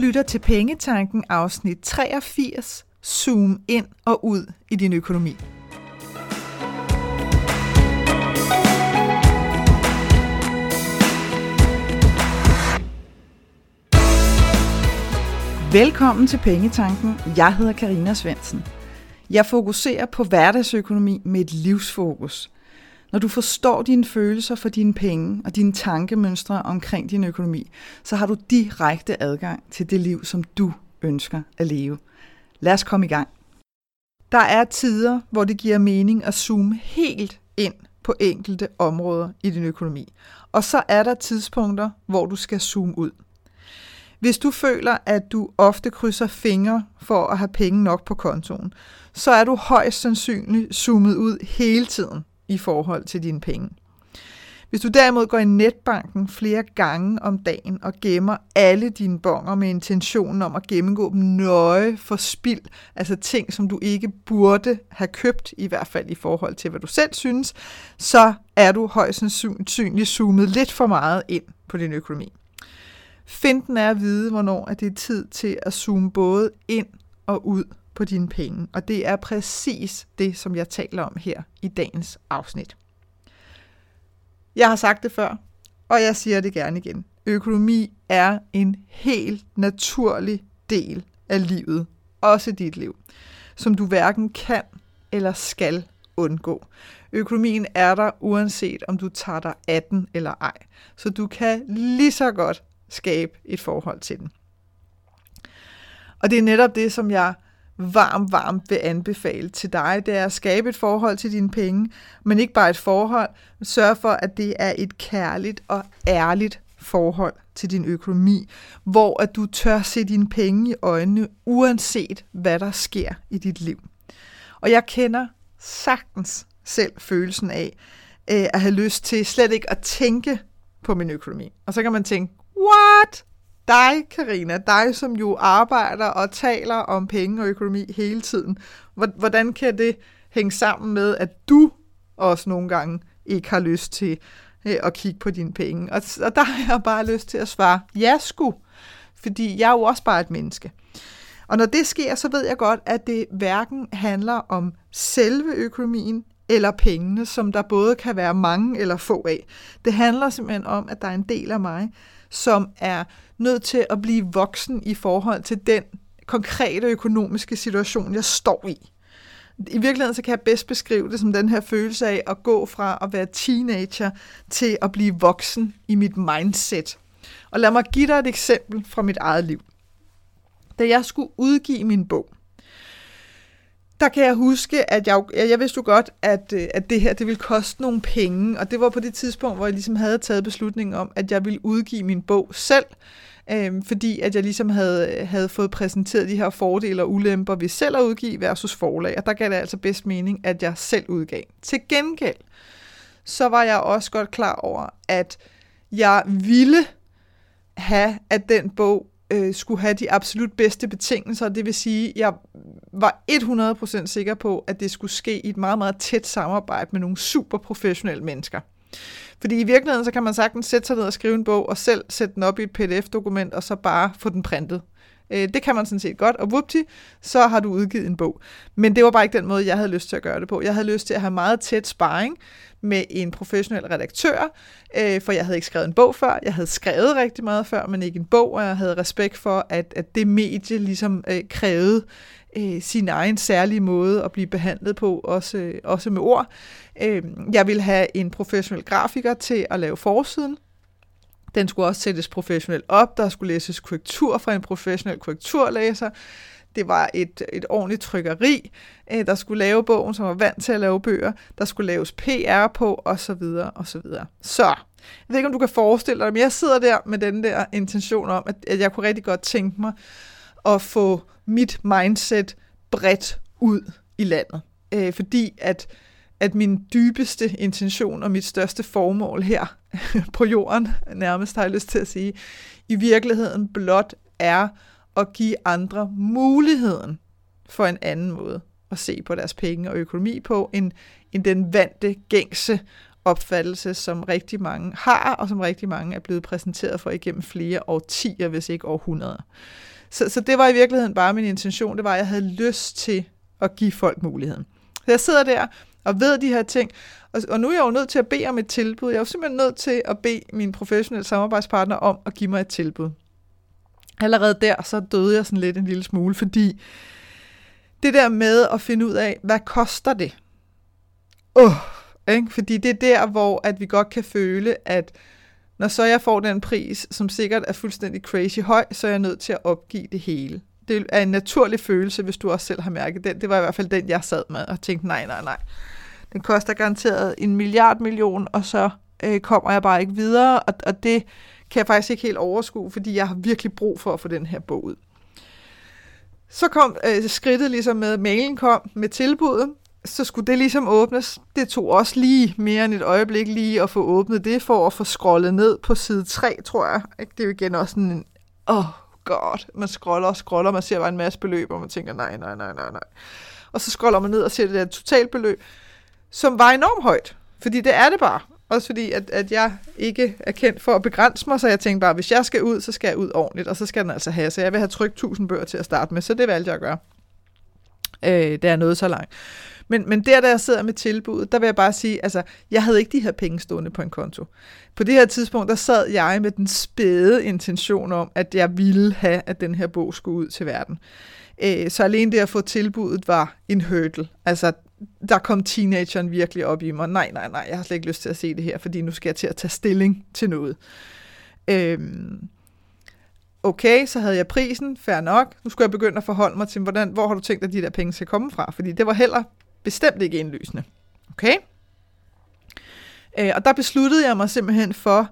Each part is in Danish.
lytter til Pengetanken afsnit 83. Zoom ind og ud i din økonomi. Velkommen til Pengetanken. Jeg hedder Karina Svensen. Jeg fokuserer på hverdagsøkonomi med et livsfokus. Når du forstår dine følelser for dine penge og dine tankemønstre omkring din økonomi, så har du direkte adgang til det liv, som du ønsker at leve. Lad os komme i gang. Der er tider, hvor det giver mening at zoome helt ind på enkelte områder i din økonomi. Og så er der tidspunkter, hvor du skal zoome ud. Hvis du føler, at du ofte krydser fingre for at have penge nok på kontoen, så er du højst sandsynligt zoomet ud hele tiden i forhold til dine penge. Hvis du derimod går i netbanken flere gange om dagen og gemmer alle dine bonger med intentionen om at gennemgå dem nøje for spild, altså ting, som du ikke burde have købt, i hvert fald i forhold til, hvad du selv synes, så er du højst sandsynligt zoomet lidt for meget ind på din økonomi. Finden er at vide, hvornår det er tid til at zoome både ind og ud på dine penge. Og det er præcis det, som jeg taler om her i dagens afsnit. Jeg har sagt det før, og jeg siger det gerne igen. Økonomi er en helt naturlig del af livet, også dit liv, som du hverken kan eller skal undgå. Økonomien er der uanset om du tager dig 18 eller ej, så du kan lige så godt skabe et forhold til den. Og det er netop det, som jeg varmt, varmt vil anbefale til dig, det er at skabe et forhold til dine penge, men ikke bare et forhold, sørg for, at det er et kærligt og ærligt forhold til din økonomi, hvor at du tør se dine penge i øjnene, uanset hvad der sker i dit liv. Og jeg kender sagtens selv følelsen af øh, at have lyst til slet ikke at tænke på min økonomi. Og så kan man tænke, what? Dig, Karina, dig som jo arbejder og taler om penge og økonomi hele tiden, hvordan kan det hænge sammen med, at du også nogle gange ikke har lyst til øh, at kigge på dine penge? Og, og der har jeg bare lyst til at svare, ja sgu, fordi jeg er jo også bare et menneske. Og når det sker, så ved jeg godt, at det hverken handler om selve økonomien eller pengene, som der både kan være mange eller få af. Det handler simpelthen om, at der er en del af mig, som er nødt til at blive voksen i forhold til den konkrete økonomiske situation, jeg står i. I virkeligheden så kan jeg bedst beskrive det som den her følelse af at gå fra at være teenager til at blive voksen i mit mindset. Og lad mig give dig et eksempel fra mit eget liv. Da jeg skulle udgive min bog, der kan jeg huske, at jeg, jeg vidste jo godt, at, øh, at det her det ville koste nogle penge, og det var på det tidspunkt, hvor jeg ligesom havde taget beslutningen om, at jeg ville udgive min bog selv, øh, fordi at jeg ligesom havde, havde fået præsenteret de her fordele og ulemper ved selv at udgive versus forlag, og der gav det altså bedst mening, at jeg selv udgav. Til gengæld, så var jeg også godt klar over, at jeg ville have, at den bog øh, skulle have de absolut bedste betingelser. Det vil sige, at jeg var 100% sikker på, at det skulle ske i et meget, meget tæt samarbejde med nogle super professionelle mennesker. Fordi i virkeligheden, så kan man sagtens sætte sig ned og skrive en bog, og selv sætte den op i et pdf-dokument, og så bare få den printet. Øh, det kan man sådan set godt, og vupti, så har du udgivet en bog. Men det var bare ikke den måde, jeg havde lyst til at gøre det på. Jeg havde lyst til at have meget tæt sparring med en professionel redaktør, øh, for jeg havde ikke skrevet en bog før. Jeg havde skrevet rigtig meget før, men ikke en bog, og jeg havde respekt for, at, at det medie ligesom øh, krævede øh, sin egen særlige måde at blive behandlet på, også, øh, også med ord. Øh, jeg ville have en professionel grafiker til at lave forsiden, den skulle også sættes professionelt op, der skulle læses korrektur fra en professionel korrekturlæser. Det var et, et ordentligt trykkeri, øh, der skulle lave bogen, som var vant til at lave bøger. Der skulle laves PR på, og så videre, og så videre. Så, jeg ved ikke, om du kan forestille dig, men jeg sidder der med den der intention om, at, at jeg kunne rigtig godt tænke mig at få mit mindset bredt ud i landet. Øh, fordi at at min dybeste intention og mit største formål her på jorden, nærmest har jeg lyst til at sige, i virkeligheden blot er at give andre muligheden for en anden måde at se på deres penge og økonomi på, end, end den vante, gængse opfattelse, som rigtig mange har, og som rigtig mange er blevet præsenteret for igennem flere årtier, hvis ikke århundreder. Så, så det var i virkeligheden bare min intention, det var, at jeg havde lyst til at give folk muligheden. Så jeg sidder der og ved de her ting, og, og nu er jeg jo nødt til at bede om et tilbud. Jeg er jo simpelthen nødt til at bede min professionelle samarbejdspartner om at give mig et tilbud. Allerede der, så døde jeg sådan lidt en lille smule, fordi det der med at finde ud af, hvad koster det? Åh, uh, ikke? Fordi det er der, hvor at vi godt kan føle, at når så jeg får den pris, som sikkert er fuldstændig crazy høj, så er jeg nødt til at opgive det hele. Det er en naturlig følelse, hvis du også selv har mærket den. Det var i hvert fald den, jeg sad med og tænkte, nej, nej, nej. Den koster garanteret en milliard million, og så øh, kommer jeg bare ikke videre, og, og det kan jeg faktisk ikke helt overskue, fordi jeg har virkelig brug for at få den her bog ud. Så kom øh, skridtet ligesom med, mailen kom med tilbuddet, så skulle det ligesom åbnes. Det tog også lige mere end et øjeblik lige at få åbnet det, for at få scrollet ned på side 3, tror jeg. Det er jo igen også sådan en, åh, god, man scroller og scroller, man ser bare en masse beløb, og man tænker, nej, nej, nej, nej, nej. Og så scroller man ned og ser det der totalbeløb, som var enormt højt, fordi det er det bare. Også fordi, at, at jeg ikke er kendt for at begrænse mig, så jeg tænkte bare, hvis jeg skal ud, så skal jeg ud ordentligt, og så skal den altså have. Så jeg vil have trykt 1000 bøger til at starte med, så det valgte jeg at gøre. Øh, der er noget så langt. Men, men der, der jeg sidder med tilbuddet, der vil jeg bare sige, altså, jeg havde ikke de her penge stående på en konto. På det her tidspunkt, der sad jeg med den spæde intention om, at jeg ville have, at den her bog skulle ud til verden. Øh, så alene det at få tilbuddet var en hurdle. Altså, der kom teenageren virkelig op i mig. Nej, nej, nej, jeg har slet ikke lyst til at se det her, fordi nu skal jeg til at tage stilling til noget. Øhm, okay, så havde jeg prisen, fair nok. Nu skulle jeg begynde at forholde mig til, hvordan, hvor har du tænkt, at de der penge skal komme fra? Fordi det var heller bestemt ikke indlysende. Okay? Øh, og der besluttede jeg mig simpelthen for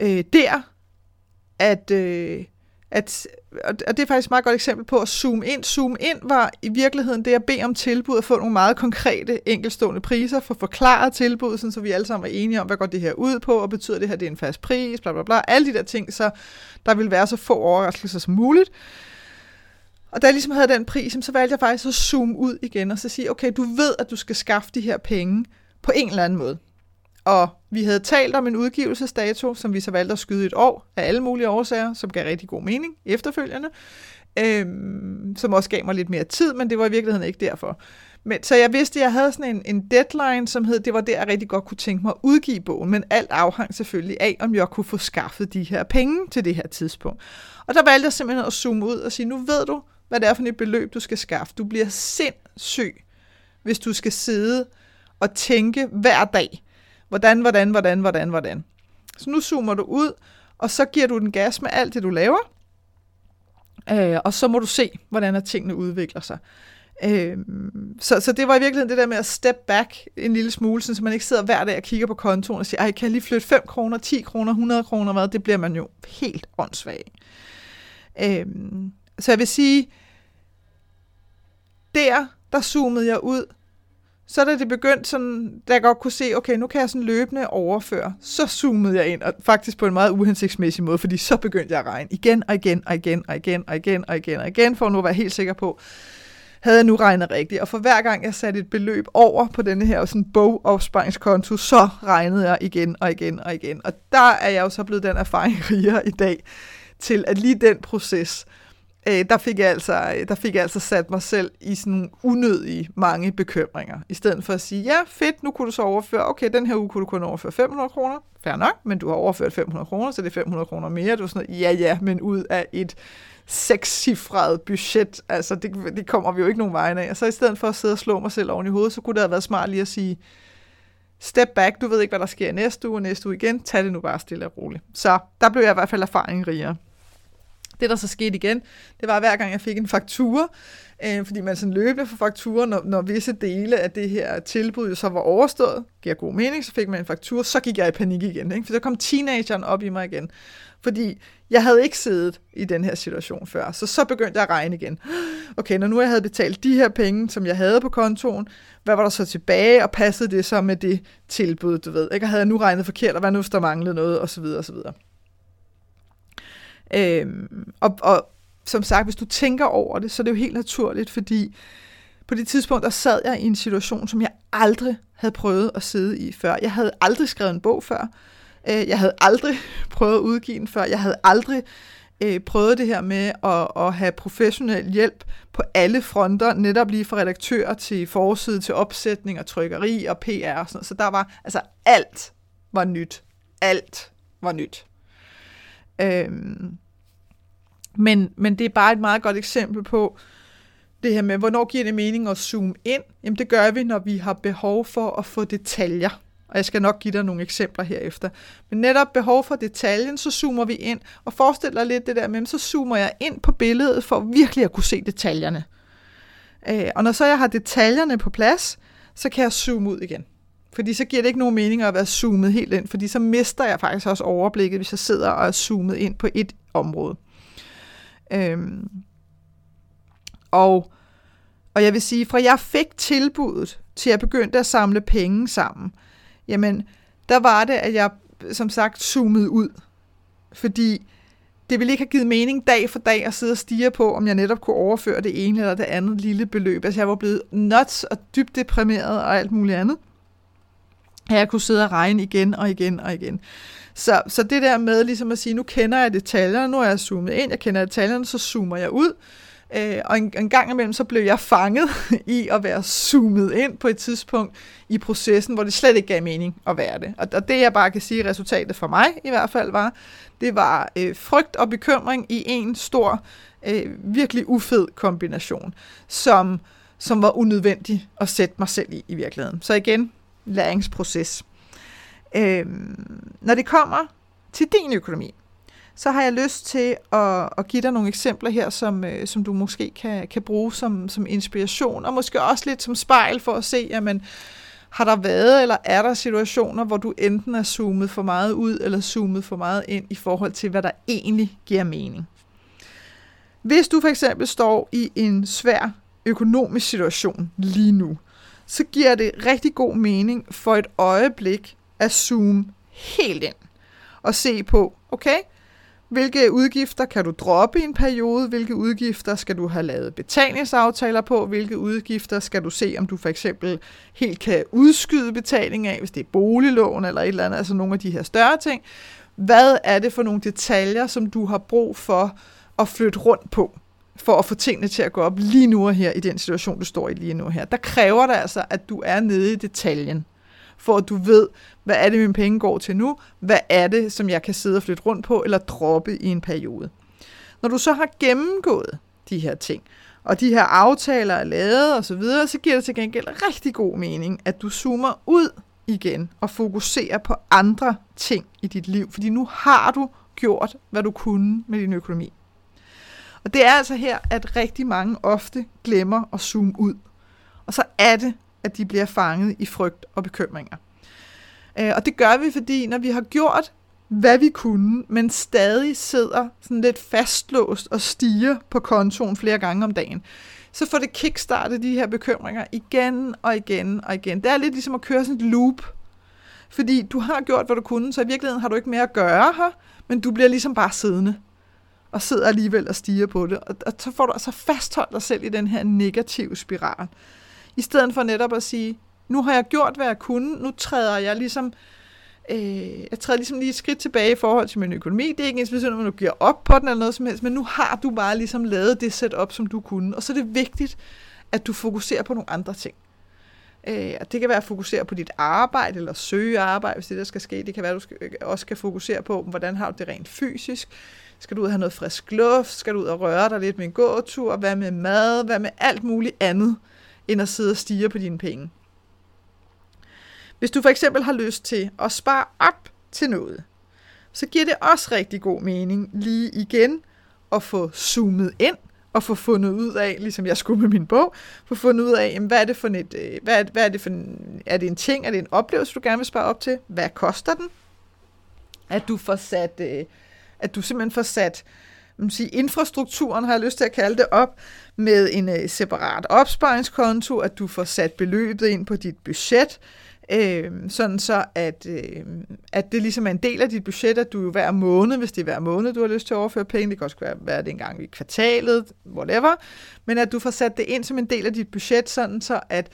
øh, der, at, øh, at, og det er faktisk et meget godt eksempel på at zoome ind. Zoom ind var i virkeligheden det at bede om tilbud og få nogle meget konkrete enkelstående priser for forklaret tilbud, sådan, så vi alle sammen er enige om, hvad går det her ud på, og betyder det her, det er en fast pris, bla bla bla, alle de der ting, så der vil være så få overraskelser som muligt. Og da jeg ligesom havde den pris, så valgte jeg faktisk at zoome ud igen og så sige, okay, du ved, at du skal skaffe de her penge på en eller anden måde. Og vi havde talt om en udgivelsesdato, som vi så valgte at skyde et år af alle mulige årsager, som gav rigtig god mening efterfølgende, øhm, som også gav mig lidt mere tid, men det var i virkeligheden ikke derfor. Men, så jeg vidste, at jeg havde sådan en, en deadline, som hed, det var der, jeg rigtig godt kunne tænke mig at udgive bogen, men alt afhang selvfølgelig af, om jeg kunne få skaffet de her penge til det her tidspunkt. Og der valgte jeg simpelthen at zoome ud og sige, nu ved du, hvad det er for et beløb, du skal skaffe. Du bliver sindssyg, hvis du skal sidde og tænke hver dag, hvordan, hvordan, hvordan, hvordan, hvordan. Så nu zoomer du ud, og så giver du den gas med alt det, du laver, øh, og så må du se, hvordan tingene udvikler sig. Øh, så, så det var i virkeligheden det der med at step back en lille smule, så man ikke sidder hver dag og kigger på kontoen og siger, ej, kan jeg lige flytte 5 kroner, 10 kroner, 100 kroner, hvad? Det bliver man jo helt åndssvag. Øh, så jeg vil sige, der, der zoomede jeg ud. Så da det begyndte sådan, da jeg godt kunne se, okay, nu kan jeg sådan løbende overføre, så zoomede jeg ind, og faktisk på en meget uhensigtsmæssig måde, fordi så begyndte jeg at regne igen og igen og igen og igen og igen og igen og igen, for nu at være helt sikker på, havde jeg nu regnet rigtigt. Og for hver gang jeg satte et beløb over på denne her sådan bogopsparingskonto, så regnede jeg igen og igen og igen. Og der er jeg jo så blevet den erfaring rigere i dag, til at lige den proces, øh, der, fik jeg altså, øh, der fik jeg altså sat mig selv i sådan unødige mange bekymringer. I stedet for at sige, ja fedt, nu kunne du så overføre, okay, den her uge kunne du kun overføre 500 kroner, fair nok, men du har overført 500 kroner, så det er 500 kroner mere. Du er sådan noget, ja ja, men ud af et sekscifret budget, altså det, det kommer vi jo ikke nogen vejen af. Og så i stedet for at sidde og slå mig selv oven i hovedet, så kunne det have været smart lige at sige, step back, du ved ikke, hvad der sker næste uge og næste uge igen, tag det nu bare stille og roligt. Så der blev jeg i hvert fald erfaring rigere. Det, der så skete igen, det var hver gang, jeg fik en faktura, øh, fordi man sådan løbende for fakturer, når, når visse dele af det her tilbud så var overstået, giver god mening, så fik man en faktur, så gik jeg i panik igen. Ikke? For så kom teenageren op i mig igen. Fordi jeg havde ikke siddet i den her situation før, så så begyndte jeg at regne igen. Okay, når nu jeg havde betalt de her penge, som jeg havde på kontoen, hvad var der så tilbage, og passede det så med det tilbud, du ved? Ikke? Og havde jeg nu regnet forkert, og hvad nu, hvis der manglede noget, og så videre, og så videre. Øhm, og, og som sagt, hvis du tænker over det, så er det jo helt naturligt, fordi på det tidspunkt, der sad jeg i en situation, som jeg aldrig havde prøvet at sidde i før. Jeg havde aldrig skrevet en bog før. Øh, jeg havde aldrig prøvet at udgive den før. Jeg havde aldrig øh, prøvet det her med at, at have professionel hjælp på alle fronter, netop lige fra redaktør til forside, til opsætning og trykkeri og PR og sådan noget. Så der var, altså alt var nyt. Alt var nyt. Øhm, men, men det er bare et meget godt eksempel på det her med, hvornår giver det mening at zoome ind? Jamen det gør vi, når vi har behov for at få detaljer. Og jeg skal nok give dig nogle eksempler herefter. Men netop behov for detaljen, så zoomer vi ind. Og forestil dig lidt det der med, så zoomer jeg ind på billedet for virkelig at kunne se detaljerne. Øh, og når så jeg har detaljerne på plads, så kan jeg zoome ud igen. Fordi så giver det ikke nogen mening at være zoomet helt ind, fordi så mister jeg faktisk også overblikket, hvis jeg sidder og er zoomet ind på et område. Øhm, og, og jeg vil sige, fra jeg fik tilbuddet, til jeg begyndte at samle penge sammen, jamen, der var det, at jeg som sagt zoomede ud. Fordi det ville ikke have givet mening dag for dag at sidde og stige på, om jeg netop kunne overføre det ene eller det andet lille beløb. Altså jeg var blevet nuts og dybt deprimeret og alt muligt andet. At jeg kunne sidde og regne igen og igen og igen. Så, så det der med ligesom at sige, nu kender jeg detaljerne, nu er jeg zoomet ind, jeg kender detaljerne, så zoomer jeg ud. Øh, og en, en gang imellem, så blev jeg fanget i at være zoomet ind på et tidspunkt i processen, hvor det slet ikke gav mening at være det. Og, og det jeg bare kan sige, resultatet for mig i hvert fald var, det var øh, frygt og bekymring i en stor, øh, virkelig ufed kombination, som, som var unødvendig at sætte mig selv i i virkeligheden. Så igen, læringsproces. Øh, når det kommer til din økonomi, så har jeg lyst til at, at give dig nogle eksempler her, som, øh, som du måske kan, kan bruge som, som inspiration, og måske også lidt som spejl for at se, jamen, har der været eller er der situationer, hvor du enten er zoomet for meget ud, eller zoomet for meget ind i forhold til, hvad der egentlig giver mening. Hvis du for eksempel står i en svær økonomisk situation lige nu, så giver det rigtig god mening for et øjeblik at zoome helt ind og se på, okay, hvilke udgifter kan du droppe i en periode? Hvilke udgifter skal du have lavet betalingsaftaler på? Hvilke udgifter skal du se, om du for eksempel helt kan udskyde betaling af, hvis det er boliglån eller et eller andet, altså nogle af de her større ting? Hvad er det for nogle detaljer, som du har brug for at flytte rundt på? For at få tingene til at gå op lige nu og her i den situation, du står i lige nu og her. Der kræver det altså, at du er nede i detaljen for at du ved, hvad er det, mine penge går til nu, hvad er det, som jeg kan sidde og flytte rundt på, eller droppe i en periode. Når du så har gennemgået de her ting, og de her aftaler er lavet osv., så, videre, så giver det til gengæld rigtig god mening, at du zoomer ud igen og fokuserer på andre ting i dit liv, fordi nu har du gjort, hvad du kunne med din økonomi. Og det er altså her, at rigtig mange ofte glemmer at zoome ud. Og så er det, at de bliver fanget i frygt og bekymringer. Øh, og det gør vi, fordi når vi har gjort, hvad vi kunne, men stadig sidder sådan lidt fastlåst og stiger på kontoen flere gange om dagen, så får det kickstartet de her bekymringer igen og igen og igen. Det er lidt ligesom at køre sådan et loop, fordi du har gjort, hvad du kunne, så i virkeligheden har du ikke mere at gøre her, men du bliver ligesom bare siddende og sidder alligevel og stiger på det. Og, og så får du altså fastholdt dig selv i den her negative spiral. I stedet for netop at sige, nu har jeg gjort, hvad jeg kunne, nu træder jeg ligesom, øh, jeg træder ligesom lige et skridt tilbage i forhold til min økonomi. Det er ikke ens betydning, at du giver op på den eller noget som helst, men nu har du bare ligesom lavet det setup, som du kunne. Og så er det vigtigt, at du fokuserer på nogle andre ting. Øh, det kan være at fokusere på dit arbejde, eller søge arbejde, hvis det der skal ske. Det kan være, at du skal, øh, også skal fokusere på, hvordan har du det rent fysisk. Skal du ud og have noget frisk luft? Skal du ud og røre dig lidt med en gåtur? Hvad med mad? Hvad med alt muligt andet? end at sidde og stige på dine penge. Hvis du for eksempel har lyst til at spare op til noget, så giver det også rigtig god mening lige igen at få zoomet ind og få fundet ud af, ligesom jeg skulle med min bog, få fundet ud af, jamen, hvad er det for et, øh, hvad er, hvad er det for en, er det en ting, er det en oplevelse, du gerne vil spare op til? Hvad koster den? At du får sat, øh, at du simpelthen får sat man sige, infrastrukturen, har jeg lyst til at kalde det op, med en øh, separat opsparingskonto, at du får sat beløbet ind på dit budget, Øh, sådan så, at, øh, at det ligesom er en del af dit budget, at du jo hver måned, hvis det er hver måned, du har lyst til at overføre penge, det kan også være, være det en gang i kvartalet, whatever, men at du får sat det ind som en del af dit budget, sådan så at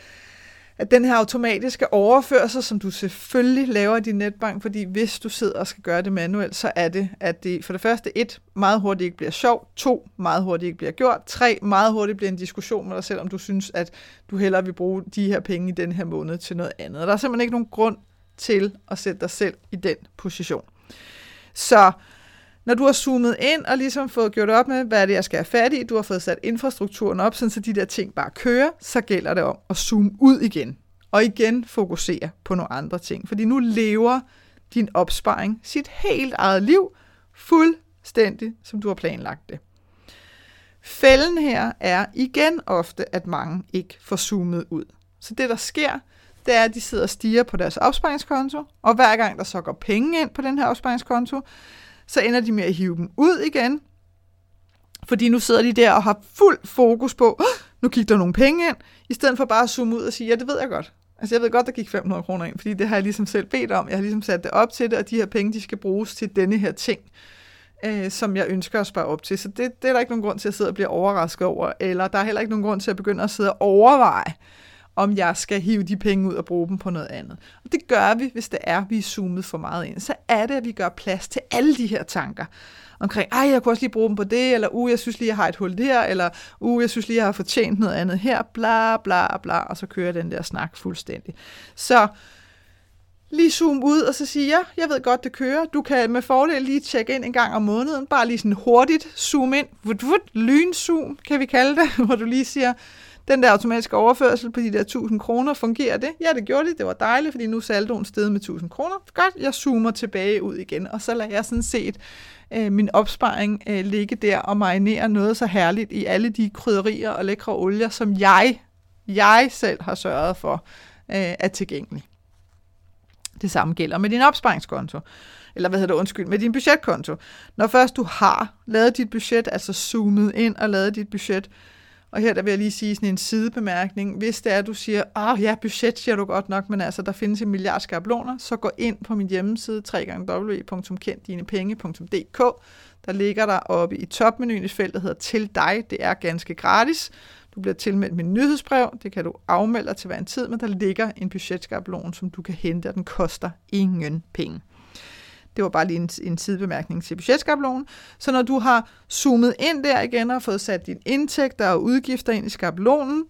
at den her automatiske overførsel, som du selvfølgelig laver i din netbank, fordi hvis du sidder og skal gøre det manuelt, så er det, at det for det første et, meget hurtigt ikke bliver sjovt, to, meget hurtigt ikke bliver gjort, tre, meget hurtigt bliver en diskussion med dig selv, om du synes, at du hellere vil bruge de her penge i den her måned til noget andet. der er simpelthen ikke nogen grund til at sætte dig selv i den position. Så når du har zoomet ind og ligesom fået gjort op med, hvad er det, jeg skal have fat i, du har fået sat infrastrukturen op, så de der ting bare kører, så gælder det om at zoome ud igen. Og igen fokusere på nogle andre ting. Fordi nu lever din opsparing sit helt eget liv fuldstændig, som du har planlagt det. Fælden her er igen ofte, at mange ikke får zoomet ud. Så det, der sker, det er, at de sidder og stiger på deres opsparingskonto, og hver gang der så går penge ind på den her opsparingskonto, så ender de med at hive dem ud igen, fordi nu sidder de der og har fuld fokus på, nu gik der nogle penge ind, i stedet for bare at zoome ud og sige, ja, det ved jeg godt. Altså jeg ved godt, der gik 500 kroner ind, fordi det har jeg ligesom selv bedt om. Jeg har ligesom sat det op til det, og de her penge, de skal bruges til denne her ting, øh, som jeg ønsker at spare op til. Så det, det er der ikke nogen grund til at sidde og blive overrasket over, eller der er heller ikke nogen grund til at begynde at sidde og overveje, om jeg skal hive de penge ud og bruge dem på noget andet. Og det gør vi, hvis det er, vi er zoomet for meget ind. Så er det, at vi gør plads til alle de her tanker omkring, ej, jeg kunne også lige bruge dem på det, eller uh, jeg synes lige, jeg har et hul der, eller uh, jeg synes lige, jeg har fortjent noget andet her, bla bla bla, og så kører den der snak fuldstændig. Så lige zoom ud og så sige, ja, jeg ved godt, det kører. Du kan med fordel lige tjekke ind en gang om måneden, bare lige sådan hurtigt zoom ind, vut, vut, lynzoom, kan vi kalde det, hvor du lige siger, den der automatiske overførsel på de der 1000 kroner, fungerer det? Ja, det gjorde det. Det var dejligt, fordi nu er saldoen steget med 1000 kroner. Godt, jeg zoomer tilbage ud igen, og så lader jeg sådan set øh, min opsparing øh, ligge der og marinere noget så herligt i alle de krydderier og lækre olier, som jeg, jeg selv har sørget for øh, er tilgængelig. Det samme gælder med din opsparingskonto. Eller hvad hedder det, undskyld, med din budgetkonto. Når først du har lavet dit budget, altså zoomet ind og lavet dit budget, og her der vil jeg lige sige sådan en sidebemærkning. Hvis det er, at du siger, ah ja, budget siger du godt nok, men altså der findes en milliard skabeloner, så gå ind på min hjemmeside www.kenddinepenge.dk. Der ligger der oppe i topmenuen et felt, der hedder Til dig. Det er ganske gratis. Du bliver tilmeldt med nyhedsbrev. Det kan du afmelde dig til hver en tid, men der ligger en budgetskabelon, som du kan hente, og den koster ingen penge. Det var bare lige en, en sidebemærkning til budgetskabelonen. Så når du har zoomet ind der igen og fået sat dine indtægter og udgifter ind i skabelonen,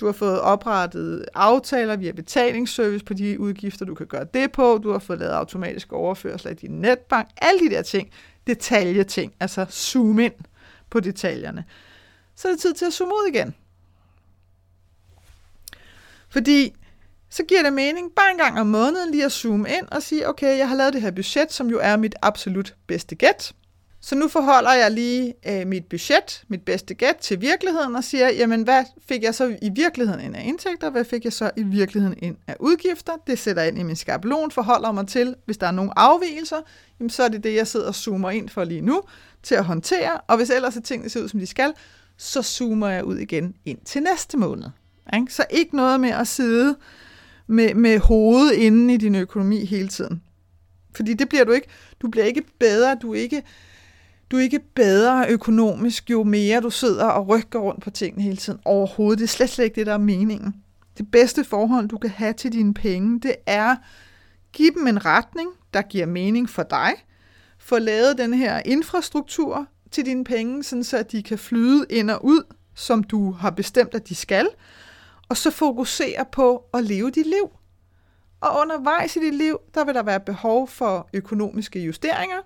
du har fået oprettet aftaler via betalingsservice på de udgifter, du kan gøre det på. Du har fået lavet automatisk overførsler af din netbank. Alle de der ting. Detaljeting. Altså zoom ind på detaljerne. Så er det tid til at zoome ud igen. Fordi så giver det mening bare en gang om måneden lige at zoome ind og sige, okay, jeg har lavet det her budget, som jo er mit absolut bedste gæt. Så nu forholder jeg lige øh, mit budget, mit bedste gæt til virkeligheden og siger, jamen hvad fik jeg så i virkeligheden ind af indtægter, hvad fik jeg så i virkeligheden ind af udgifter? Det sætter jeg ind i min skabelon, forholder mig til, hvis der er nogle afvielser, jamen så er det det, jeg sidder og zoomer ind for lige nu til at håndtere, og hvis ellers er tingene ser ud, som de skal, så zoomer jeg ud igen ind til næste måned. Ikke? Så ikke noget med at sidde med, med hovedet inde i din økonomi hele tiden. Fordi det bliver du ikke. Du bliver ikke bedre, du er ikke, du er ikke bedre økonomisk, jo mere du sidder og rykker rundt på tingene hele tiden. Overhovedet, det er slet, slet ikke det, der er meningen. Det bedste forhold, du kan have til dine penge, det er, give dem en retning, der giver mening for dig. Få lavet den her infrastruktur til dine penge, sådan så de kan flyde ind og ud, som du har bestemt, at de skal og så fokusere på at leve dit liv. Og undervejs i dit liv, der vil der være behov for økonomiske justeringer.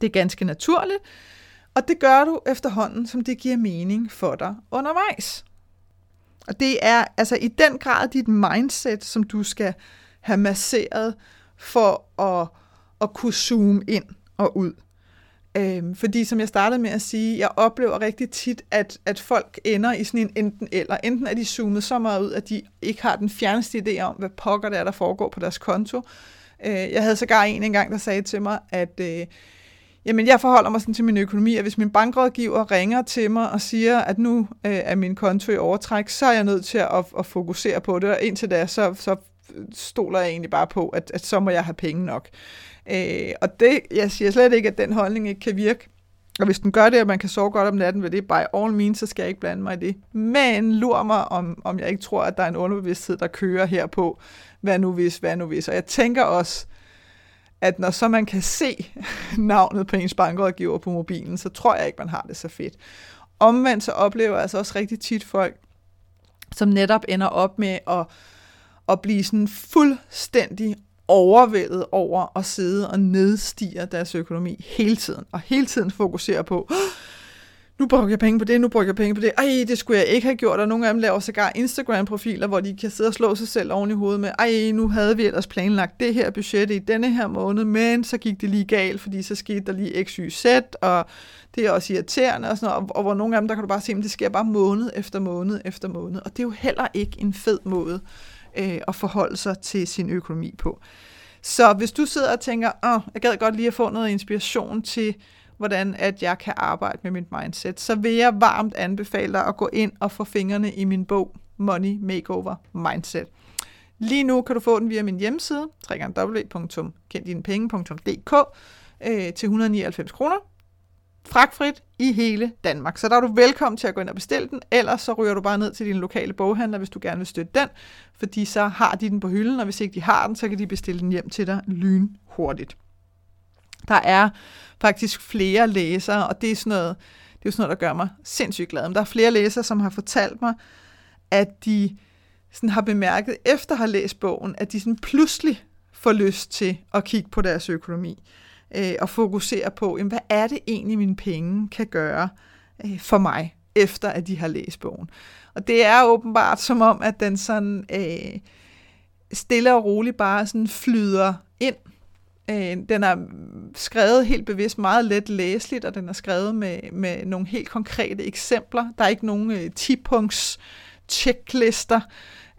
Det er ganske naturligt, og det gør du efterhånden, som det giver mening for dig undervejs. Og det er altså i den grad dit mindset, som du skal have masseret for at, at kunne zoome ind og ud. Øhm, fordi som jeg startede med at sige, jeg oplever rigtig tit, at, at folk ender i sådan en enten eller. Enten er de zoomet så meget ud, at de ikke har den fjerneste idé om, hvad pokker det er, der foregår på deres konto. Øh, jeg havde sågar en engang, der sagde til mig, at øh, jamen, jeg forholder mig sådan til min økonomi, at hvis min bankrådgiver ringer til mig og siger, at nu øh, er min konto i overtræk, så er jeg nødt til at, at fokusere på det, og indtil da, så, så stoler jeg egentlig bare på, at, at så må jeg have penge nok. Øh, og det, jeg siger slet ikke, at den holdning ikke kan virke. Og hvis den gør det, at man kan sove godt om natten ved det, by all means, så skal jeg ikke blande mig i det. Men lur mig, om, om jeg ikke tror, at der er en underbevidsthed, der kører her på, hvad nu hvis, hvad nu hvis. Og jeg tænker også, at når så man kan se navnet på ens bankrådgiver på mobilen, så tror jeg ikke, man har det så fedt. Omvendt så oplever jeg altså også rigtig tit folk, som netop ender op med at, at blive sådan fuldstændig overvældet over at sidde og nedstige deres økonomi hele tiden, og hele tiden fokusere på, nu bruger jeg penge på det, nu bruger jeg penge på det, ej, det skulle jeg ikke have gjort, og nogle af dem laver sågar Instagram-profiler, hvor de kan sidde og slå sig selv oven i hovedet med, ej, nu havde vi ellers planlagt det her budget i denne her måned, men så gik det lige galt, fordi så skete der lige x, y, z, og det er også irriterende, og, sådan noget, og, og hvor nogle af dem, der kan du bare se, at det sker bare måned efter måned efter måned, og det er jo heller ikke en fed måde øh, at forholde sig til sin økonomi på. Så hvis du sidder og tænker, åh, jeg gad godt lige at få noget inspiration til, hvordan at jeg kan arbejde med mit mindset, så vil jeg varmt anbefale dig at gå ind og få fingrene i min bog Money Makeover Mindset. Lige nu kan du få den via min hjemmeside, www.kenddinepenge.dk øh, til 199 kroner fragtfrit i hele Danmark. Så der er du velkommen til at gå ind og bestille den, ellers så ryger du bare ned til din lokale boghandler, hvis du gerne vil støtte den, fordi så har de den på hylden, og hvis ikke de har den, så kan de bestille den hjem til dig lynhurtigt. Der er faktisk flere læsere, og det er sådan noget, det er sådan noget, der gør mig sindssygt glad. Men der er flere læsere, som har fortalt mig, at de sådan har bemærket, efter at have læst bogen, at de sådan pludselig får lyst til at kigge på deres økonomi øh, og fokusere på, jamen, hvad er det egentlig, mine penge kan gøre øh, for mig, efter at de har læst bogen. Og det er åbenbart som om, at den sådan øh, stille og roligt bare sådan flyder ind. Øh, den er skrevet helt bevidst meget let læseligt, og den er skrevet med, med nogle helt konkrete eksempler. Der er ikke nogen øh, 10-punkts checklister,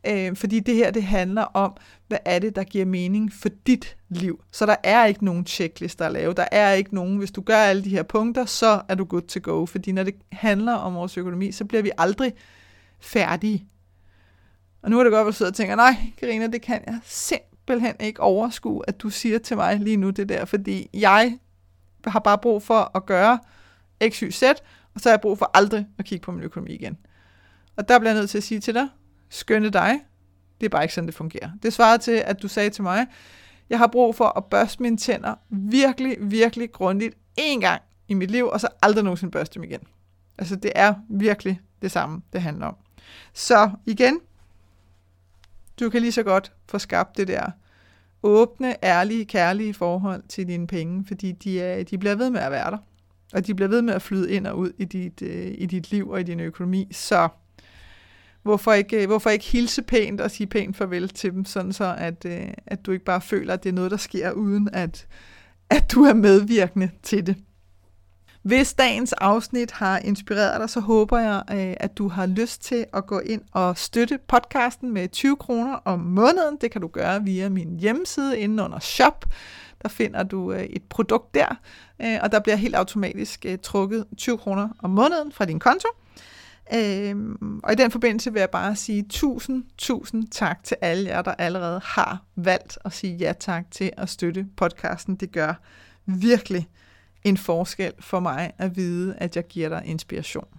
øh, fordi det her det handler om, hvad er det, der giver mening for dit liv. Så der er ikke nogen checklister at lave. Der er ikke nogen, hvis du gør alle de her punkter, så er du good to go. Fordi når det handler om vores økonomi, så bliver vi aldrig færdige. Og nu er det godt, at du sidder og tænker, nej, Karina, det kan jeg simpelthen ikke overskue, at du siger til mig lige nu det der, fordi jeg har bare brug for at gøre x, y, z, og så har jeg brug for aldrig at kigge på min økonomi igen. Og der bliver jeg nødt til at sige til dig, skønne dig, det er bare ikke sådan, det fungerer. Det svarer til, at du sagde til mig, jeg har brug for at børste mine tænder virkelig, virkelig grundigt én gang i mit liv, og så aldrig nogensinde børste dem igen. Altså, det er virkelig det samme, det handler om. Så igen, du kan lige så godt få skabt det der åbne, ærlige, kærlige forhold til dine penge, fordi de, er, de bliver ved med at være der. Og de bliver ved med at flyde ind og ud i dit, øh, i dit liv og i din økonomi. Så hvorfor ikke, øh, hvorfor ikke hilse pænt og sige pænt farvel til dem, sådan så at, øh, at du ikke bare føler, at det er noget, der sker, uden at, at du er medvirkende til det. Hvis dagens afsnit har inspireret dig, så håber jeg, øh, at du har lyst til at gå ind og støtte podcasten med 20 kroner om måneden. Det kan du gøre via min hjemmeside inde under shop. Der finder du øh, et produkt der, og der bliver helt automatisk trukket 20 kroner om måneden fra din konto. Øhm, og i den forbindelse vil jeg bare sige tusind, tusind tak til alle jer, der allerede har valgt at sige ja tak til at støtte podcasten. Det gør virkelig en forskel for mig at vide, at jeg giver dig inspiration.